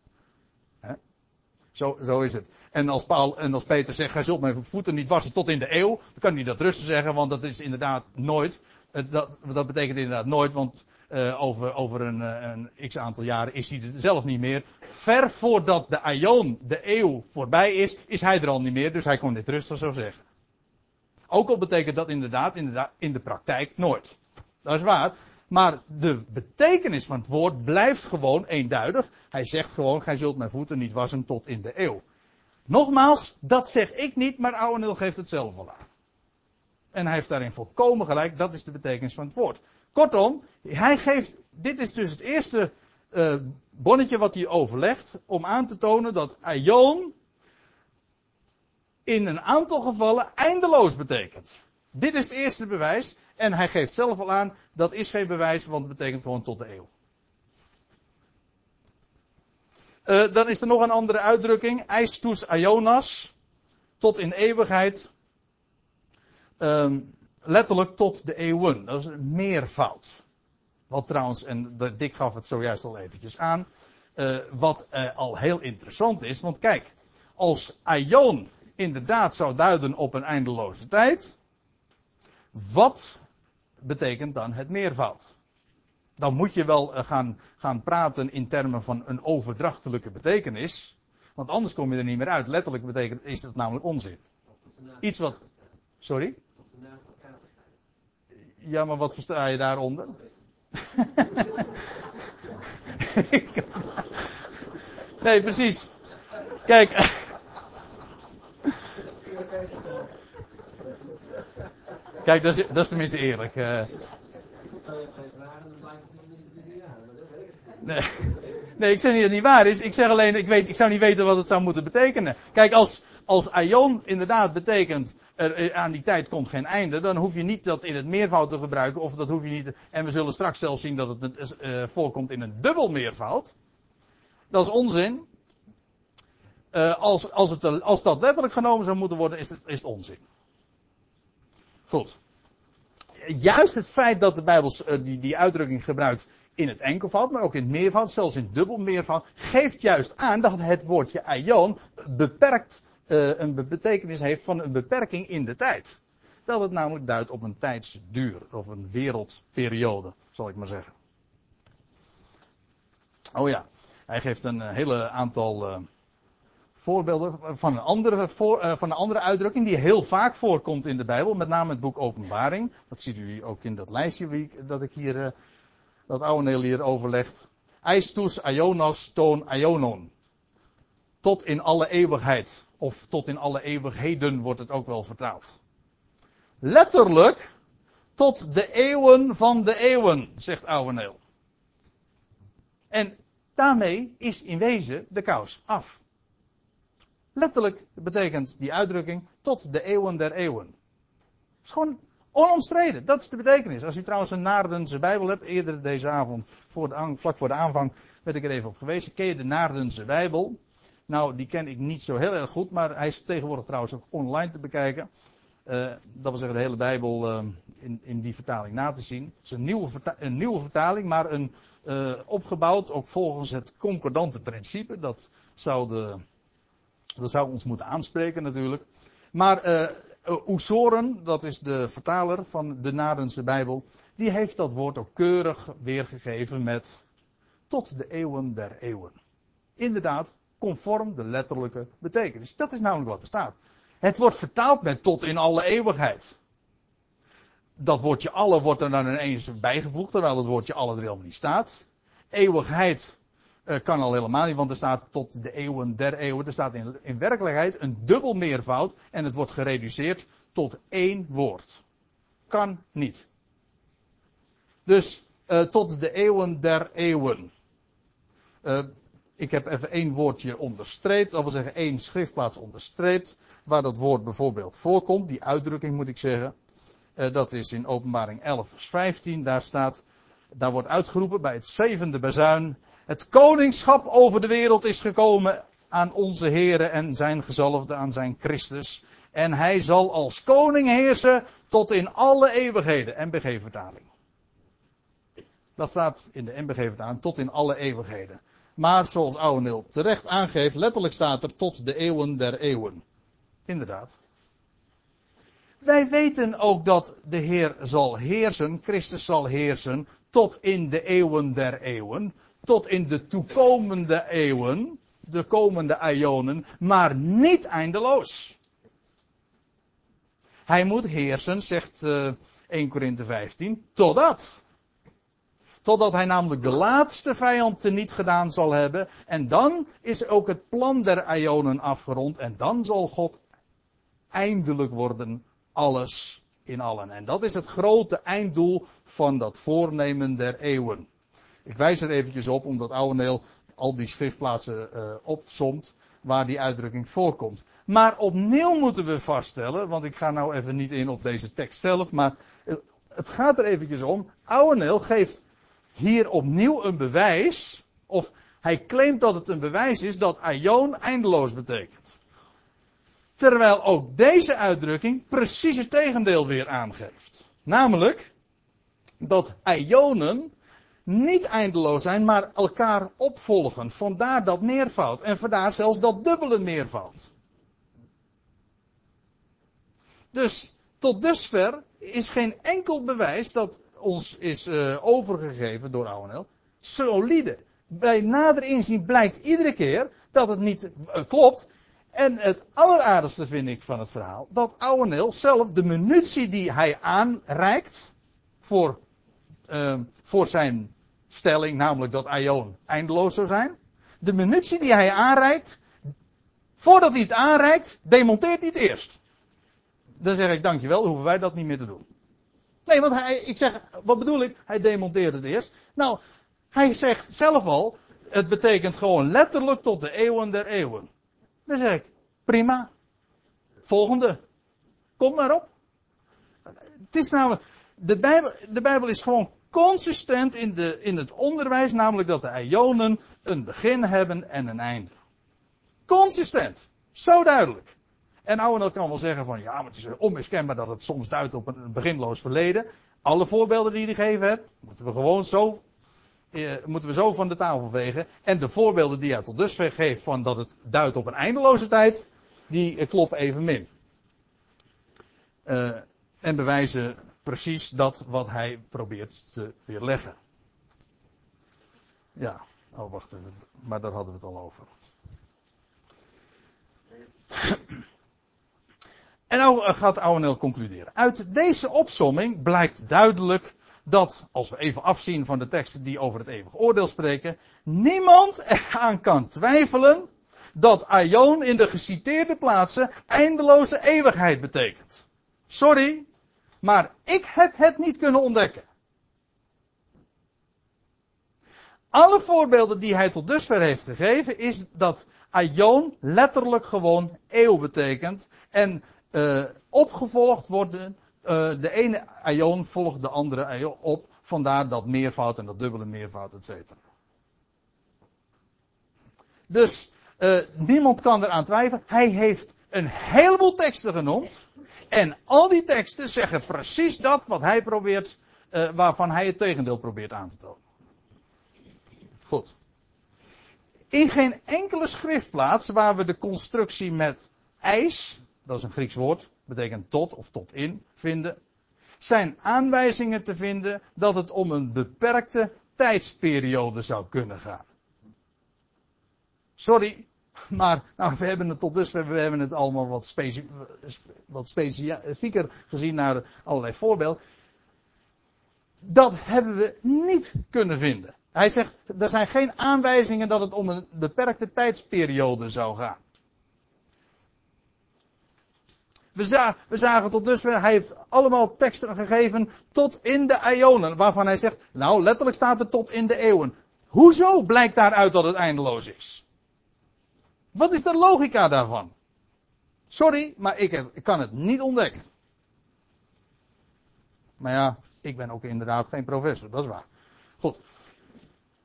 Zo, zo is het. En als, Paul, en als Peter zegt, gij zult mijn voeten niet wassen tot in de eeuw, dan kan hij dat rustig zeggen, want dat is inderdaad nooit. Dat, dat betekent inderdaad nooit, want uh, over, over een, eh, een x aantal jaren is hij er zelf niet meer. Ver voordat de aion, de eeuw, voorbij is, is hij er al niet meer. Dus hij kon dit rustig zo zeggen. Ook al betekent dat inderdaad, inderdaad in de praktijk nooit. Dat is waar. Maar de betekenis van het woord blijft gewoon eenduidig. Hij zegt gewoon, gij zult mijn voeten niet wassen tot in de eeuw. Nogmaals, dat zeg ik niet, maar Ouweneel geeft het zelf al aan. En hij heeft daarin volkomen gelijk, dat is de betekenis van het woord. Kortom, hij geeft, dit is dus het eerste uh, bonnetje wat hij overlegt om aan te tonen dat aion in een aantal gevallen eindeloos betekent. Dit is het eerste bewijs en hij geeft zelf al aan dat is geen bewijs, want het betekent gewoon tot de eeuw. Uh, dan is er nog een andere uitdrukking, eistus aionas, tot in eeuwigheid. Um, letterlijk tot de eeuwen. Dat is een meervoud. Wat trouwens, en Dick gaf het zojuist al eventjes aan, uh, wat uh, al heel interessant is. Want kijk, als aion inderdaad zou duiden op een eindeloze tijd, wat betekent dan het meervoud? Dan moet je wel uh, gaan, gaan praten in termen van een overdrachtelijke betekenis. Want anders kom je er niet meer uit. Letterlijk betekent, is dat namelijk onzin. Iets wat. Sorry? Ja, maar wat versta je daaronder? nee, precies. Kijk. Kijk, dat is, dat is tenminste eerlijk. Uh... Nee. nee, ik zeg niet dat het niet waar is. Ik zeg alleen, ik, weet, ik zou niet weten wat het zou moeten betekenen. Kijk, als, als aion inderdaad betekent er, aan die tijd komt geen einde, dan hoef je niet dat in het meervoud te gebruiken, of dat hoef je niet, en we zullen straks zelfs zien dat het uh, voorkomt in een dubbel meervoud. Dat is onzin. Uh, als, als, het, als dat letterlijk genomen zou moeten worden, is het, is het onzin. Goed. Juist het feit dat de Bijbel uh, die, die uitdrukking gebruikt in het enkelvoud, maar ook in het meervoud, zelfs in het dubbel meervoud, geeft juist aan dat het woordje aion beperkt uh, een betekenis heeft van een beperking in de tijd. Dat het namelijk duidt op een tijdsduur, of een wereldperiode, zal ik maar zeggen. Oh ja, hij geeft een eh, hele aantal voorbeelden van een, andere uh, van een andere uitdrukking die heel vaak voorkomt in de Bijbel, met name het boek Openbaring. Dat ziet u ook in dat lijstje dat ik hier, dat oude hier overlegt. Eistus Ionas toon Ionon. Tot in alle eeuwigheid. Of tot in alle eeuwigheden wordt het ook wel vertaald. Letterlijk tot de eeuwen van de eeuwen, zegt Ouweneel. En daarmee is in wezen de kous af. Letterlijk betekent die uitdrukking tot de eeuwen der eeuwen. Het is gewoon onomstreden. Dat is de betekenis. Als u trouwens een Naardense Bijbel hebt, eerder deze avond, voor de, vlak voor de aanvang, werd ik er even op gewezen. Ken je de Naardense Bijbel? Nou, die ken ik niet zo heel erg goed, maar hij is tegenwoordig trouwens ook online te bekijken. Uh, dat wil zeggen de hele Bijbel uh, in, in die vertaling na te zien. Het is een nieuwe, vertaling, maar een, uh, opgebouwd ook volgens het concordante principe. Dat zou de, Dat zou ons moeten aanspreken natuurlijk. Maar uh, Oesoren, dat is de vertaler van de Nadense Bijbel, die heeft dat woord ook keurig weergegeven met tot de eeuwen der eeuwen. Inderdaad, conform de letterlijke betekenis. Dat is namelijk wat er staat. Het wordt vertaald met tot in alle eeuwigheid. Dat woordje alle wordt er dan ineens bijgevoegd, terwijl het woordje alle er helemaal niet staat. Eeuwigheid uh, kan al helemaal niet, want er staat tot de eeuwen der eeuwen. Er staat in, in werkelijkheid een dubbel meervoud en het wordt gereduceerd tot één woord. Kan niet. Dus uh, tot de eeuwen der eeuwen. Uh, ik heb even één woordje onderstreept, dat wil zeggen één schriftplaats onderstreept, waar dat woord bijvoorbeeld voorkomt, die uitdrukking moet ik zeggen. Dat is in openbaring 11 vers 15, daar staat, daar wordt uitgeroepen bij het zevende bazuin, het koningschap over de wereld is gekomen aan onze Here en zijn gezalfde, aan zijn Christus. En hij zal als koning heersen tot in alle eeuwigheden. MBG-vertaling. Dat staat in de MBG-vertaling, tot in alle eeuwigheden. Maar zoals Ouweneel terecht aangeeft, letterlijk staat er tot de eeuwen der eeuwen. Inderdaad. Wij weten ook dat de Heer zal heersen, Christus zal heersen, tot in de eeuwen der eeuwen tot in de toekomende eeuwen, de komende ionen, maar niet eindeloos. Hij moet heersen, zegt uh, 1 Korinthe 15, totdat. Totdat hij namelijk de laatste vijand niet gedaan zal hebben. En dan is ook het plan der ionen afgerond. En dan zal God eindelijk worden alles in allen. En dat is het grote einddoel van dat voornemen der eeuwen. Ik wijs er eventjes op, omdat Ouweneel al die schriftplaatsen uh, opsomt waar die uitdrukking voorkomt. Maar opnieuw moeten we vaststellen, want ik ga nou even niet in op deze tekst zelf, maar het gaat er eventjes om. Ouweneel geeft hier opnieuw een bewijs, of hij claimt dat het een bewijs is dat aion eindeloos betekent. Terwijl ook deze uitdrukking precies het tegendeel weer aangeeft. Namelijk dat ionen niet eindeloos zijn, maar elkaar opvolgen. Vandaar dat meervoud. En vandaar zelfs dat dubbele meervoud. Dus tot dusver is geen enkel bewijs dat ons is uh, overgegeven door Ouwenel solide. Bij nader inzien blijkt iedere keer dat het niet uh, klopt. En het alleraardigste vind ik van het verhaal dat Ouwenel zelf de munitie die hij aanreikt voor, uh, voor zijn stelling, namelijk dat Aion eindeloos zou zijn. De munitie die hij aanreikt, voordat hij het aanreikt, demonteert hij het eerst. Dan zeg ik dankjewel, dan hoeven wij dat niet meer te doen. Nee, want hij, ik zeg, wat bedoel ik? Hij demonteert het eerst. Nou, hij zegt zelf al, het betekent gewoon letterlijk tot de eeuwen der eeuwen. Dan zeg ik, prima. Volgende. Kom maar op. Het is namelijk, de Bijbel, de Bijbel is gewoon consistent in, de, in het onderwijs, namelijk dat de ionen een begin hebben en een einde. Consistent. Zo duidelijk. En Ouwenel kan wel zeggen van, ja, maar het is onmiskenbaar dat het soms duidt op een beginloos verleden. Alle voorbeelden die hij gegeven moeten we gewoon zo, eh, moeten we zo van de tafel vegen. En de voorbeelden die hij tot dusver geeft van dat het duidt op een eindeloze tijd, die eh, kloppen even min. Uh, en bewijzen precies dat wat hij probeert te weerleggen. Ja, oh wacht even, maar daar hadden we het al over. En nou eh, gaat Ouweneel concluderen. Uit deze opsomming blijkt duidelijk dat, als we even afzien van de teksten die over het eeuwige oordeel spreken, niemand eraan kan twijfelen dat Aion in de geciteerde plaatsen eindeloze eeuwigheid betekent. Sorry, maar ik heb het niet kunnen ontdekken. Alle voorbeelden die hij tot dusver heeft gegeven, is dat aion letterlijk gewoon eeuw betekent. En uh, opgevolgd worden, uh, de ene aion volgt de andere aion op. Vandaar dat meervoud en dat dubbele meervoud, et cetera. Dus uh, niemand kan eraan twijfelen. Hij heeft een heleboel teksten genoemd. En al die teksten zeggen precies dat wat hij probeert, uh, waarvan hij het tegendeel probeert aan te tonen. Goed. In geen enkele schriftplaats waar we de constructie met ijs, dat is een Grieks woord, betekent tot of tot in, vinden, zijn aanwijzingen te vinden dat het om een beperkte tijdsperiode zou kunnen gaan. Sorry, maar nou, we hebben het tot dusver, we hebben het allemaal wat, specifieker gezien naar allerlei voorbeelden. Dat hebben we niet kunnen vinden. Hij zegt, er zijn geen aanwijzingen dat het om een beperkte tijdsperiode zou gaan. We, we zagen tot dusver, hij heeft allemaal teksten gegeven tot in de eonen, waarvan hij zegt, nou letterlijk staat er tot in de eeuwen. Hoezo blijkt daaruit dat het eindeloos is? Wat is de logica daarvan? Sorry, maar ik, ik kan het niet ontdekken. Maar ja, ik ben ook inderdaad geen professor, dat is waar. Goed.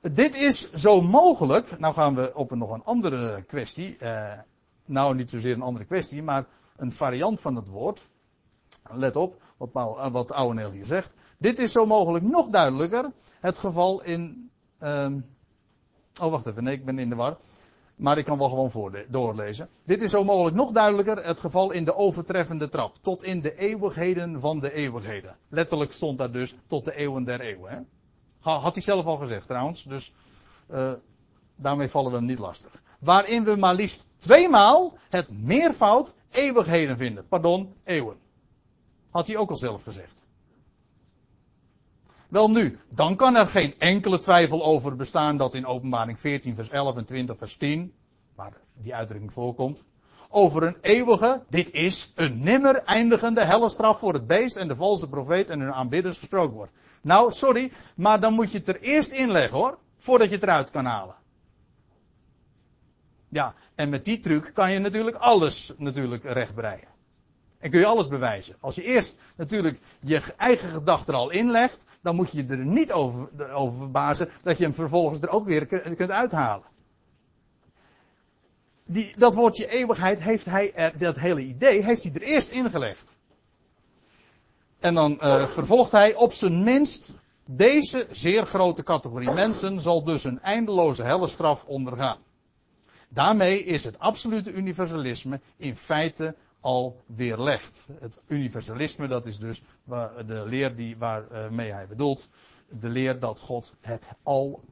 Dit is zo mogelijk. Nou gaan we op een, nog een andere kwestie. Eh, nou, niet zozeer een andere kwestie, maar een variant van het woord. Let op wat, uh, wat hier zegt. Dit is zo mogelijk nog duidelijker het geval in. Uh, oh, wacht even, nee, ik ben in de war. Maar ik kan wel gewoon doorlezen. Dit is zo mogelijk nog duidelijker het geval in de overtreffende trap. Tot in de eeuwigheden van de eeuwigheden. Letterlijk stond daar dus tot de eeuwen der eeuwen. Hè? Had hij zelf al gezegd trouwens. Dus uh, daarmee vallen we hem niet lastig. Waarin we maar liefst tweemaal het meervoud eeuwigheden vinden. Pardon, eeuwen. Had hij ook al zelf gezegd. Wel nu, dan kan er geen enkele twijfel over bestaan dat in openbaring 14 vers 11 en 20 vers 10, waar die uitdrukking voorkomt, over een eeuwige, dit is een nimmer eindigende helle straf voor het beest en de valse profeet en hun aanbidders gesproken wordt. Nou, sorry, maar dan moet je het er eerst inleggen hoor, voordat je het eruit kan halen. Ja, en met die truc kan je natuurlijk alles natuurlijk rechtbreien. En kun je alles bewijzen. Als je eerst natuurlijk je eigen gedachten al inlegt, dan moet je er niet over, over verbazen dat je hem vervolgens er ook weer kunt uithalen. Die, dat woordje eeuwigheid heeft hij, er, dat hele idee, heeft hij er eerst ingelegd. En dan uh, vervolgt hij op zijn minst deze zeer grote categorie mensen zal dus een eindeloze helle straf ondergaan. Daarmee is het absolute universalisme in feite al weerlegd. Het universalisme, dat is dus de leer die, waarmee hij bedoelt. De leer dat God het al,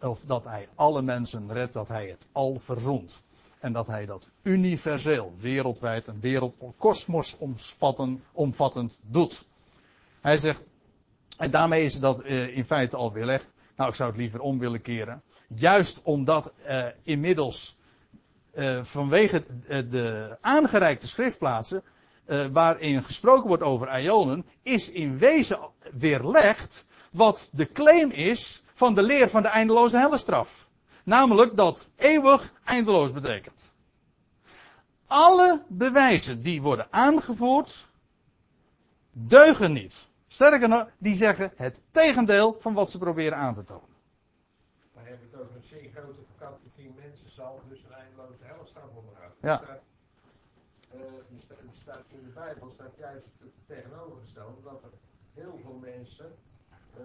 of dat hij alle mensen redt, dat hij het al verzoent. En dat hij dat universeel, wereldwijd, een wereld, kosmos omvattend doet. Hij zegt, en daarmee is dat uh, in feite al weerlegd. Nou, ik zou het liever om willen keren. Juist omdat uh, inmiddels uh, vanwege de aangereikte schriftplaatsen, waarin gesproken wordt over ionen, is in wezen weerlegd wat de claim is van de leer van de eindeloze hellestraf. Namelijk dat eeuwig eindeloos betekent. Alle bewijzen die worden aangevoerd, deugen niet. Sterker nog, die zeggen het tegendeel van wat ze proberen aan te tonen. Hebben het over een zeer grote categorie mensen zal dus een eindeloze. Ja. Staat, uh, die, staat, die staat in de Bijbel staat juist het tegenovergestelde dat er heel veel mensen uh,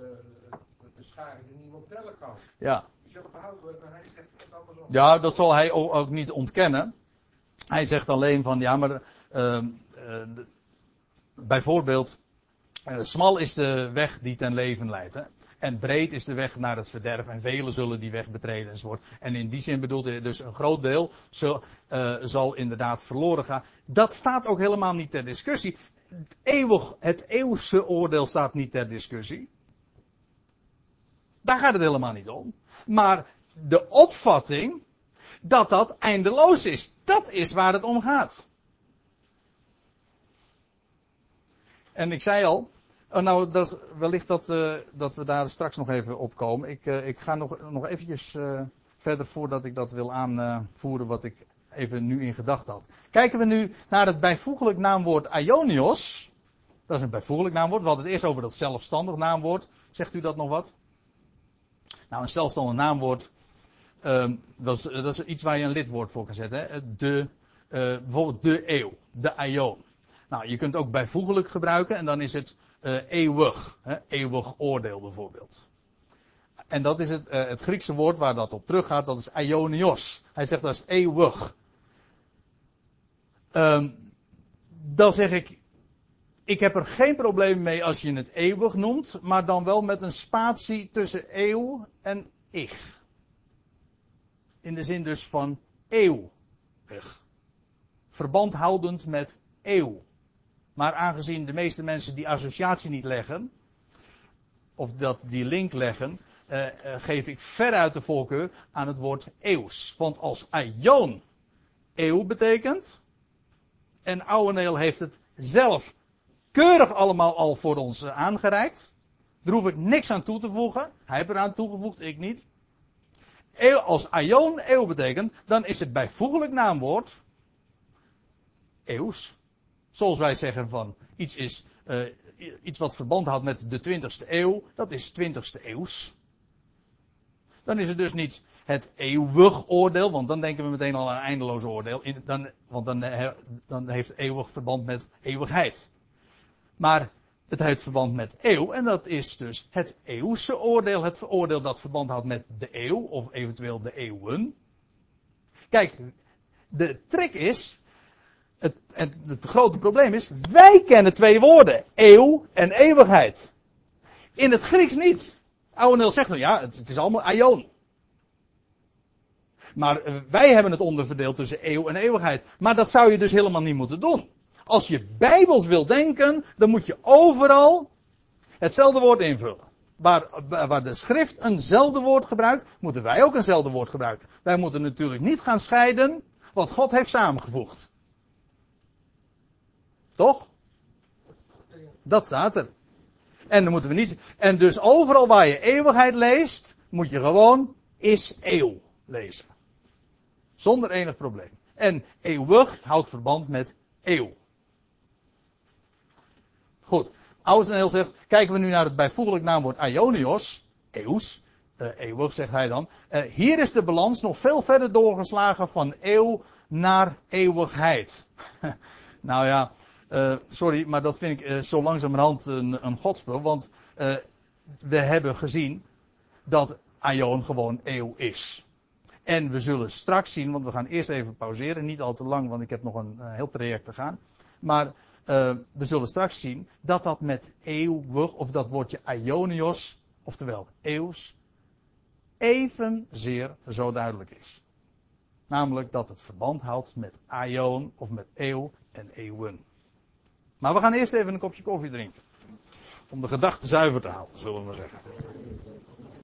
de scharen die niemand tellen kan. Ja. Zullen behouden maar hij zegt het andersom. Ja, dat zal hij ook, niet ontkennen. Hij zegt alleen van ja, maar uh, bijvoorbeeld uh, smal is de weg die ten leven leidt. Hè? En breed is de weg naar het verderf. En velen zullen die weg betreden enzovoort. En in die zin bedoelt hij dus een groot deel zal, uh, zal inderdaad verloren gaan. Dat staat ook helemaal niet ter discussie. Het, eeuwig, het eeuwse oordeel staat niet ter discussie. Daar gaat het helemaal niet om. Maar de opvatting dat dat eindeloos is, dat is waar het om gaat. En ik zei al, oh nou, wellicht dat, uh, dat we daar straks nog even op komen. Ik, uh, ik ga nog, nog eventjes uh, verder voordat ik dat wil aanvoeren wat ik even nu in gedachten had. Kijken we nu naar het bijvoeglijk naamwoord Ionios. Dat is een bijvoeglijk naamwoord. We het eerst over dat zelfstandig naamwoord. Zegt u dat nog wat? Nou, een zelfstandig naamwoord. Dat, is, dat, is, iets waar je een lidwoord voor kan zetten. Hè? De, bijvoorbeeld de eeuw. De Ion. Nou, je kunt ook bijvoeglijk gebruiken en dan is het uh, eeuwig. Hè? Eeuwig oordeel bijvoorbeeld. En dat is het, uh, het Griekse woord waar dat op teruggaat, dat is aionios. Hij zegt dat is eeuwig. Um, dan zeg ik, ik heb er geen probleem mee als je het eeuwig noemt, maar dan wel met een spatie tussen eeuw en ich. In de zin dus van eeuwig. Verband houdend met eeuw. Maar aangezien de meeste mensen die associatie niet leggen, of dat die link leggen, uh, uh, geef ik veruit de voorkeur aan het woord eeuws. Want als aion eeuw betekent, en Ouweneel heeft het zelf keurig allemaal al voor ons uh, aangereikt. Daar hoef ik niks aan toe te voegen. Hij heeft eraan toegevoegd, ik niet. Als aion eeuw betekent, dan is het bijvoeglijk naamwoord eeuws. Zoals wij zeggen van iets is uh, iets wat verband houdt met de 20ste eeuw, dat is 20ste eeuws. Dan is het dus niet het eeuwig oordeel, want dan denken we meteen al aan eindeloos oordeel. Dan, want dan, dan heeft eeuwig verband met eeuwigheid. Maar het heeft verband met eeuw, en dat is dus het eeuwse oordeel, het oordeel dat verband houdt met de eeuw, of eventueel de eeuwen. Kijk, de trick is, het, het, het grote probleem is, wij kennen twee woorden, eeuw en eeuwigheid. In het Grieks niet. Ouweneel zegt nou ja, het, is allemaal aion. Maar uh, wij hebben het onderverdeeld tussen eeuw en eeuwigheid. Maar dat zou je dus helemaal niet moeten doen. Als je bijbels wil denken, dan moet je overal hetzelfde woord invullen. Waar, waar de schrift eenzelfde woord gebruikt, moeten wij ook eenzelfde woord gebruiken. Wij moeten natuurlijk niet gaan scheiden wat God heeft samengevoegd. Toch? Dat staat er. En dan moeten we niet. En dus overal waar je eeuwigheid leest, moet je gewoon is eeuw lezen. Zonder enig probleem. En eeuwig houdt verband met eeuw. Goed. Ouseneel zegt, kijken we nu naar het bijvoeglijk naamwoord Ionios, eeuws, uh, eeuwig zegt hij dan. Uh, hier is de balans nog veel verder doorgeslagen van eeuw naar eeuwigheid. nou ja, uh, sorry, maar dat vind ik zo langzamerhand een, een want we hebben gezien dat Aion gewoon eeuw is. En we zullen straks zien, want we gaan eerst even pauzeren, niet al te lang, want ik heb nog een, heel traject te gaan. Maar uh, we zullen straks zien dat dat met eeuwig, of dat woordje aionios, oftewel eeuws, evenzeer zo duidelijk is. Namelijk dat het verband houdt met aion of met eeuw en eeuwen. Maar we gaan eerst even een kopje koffie drinken. Om de gedachten zuiver te houden, zullen we maar zeggen.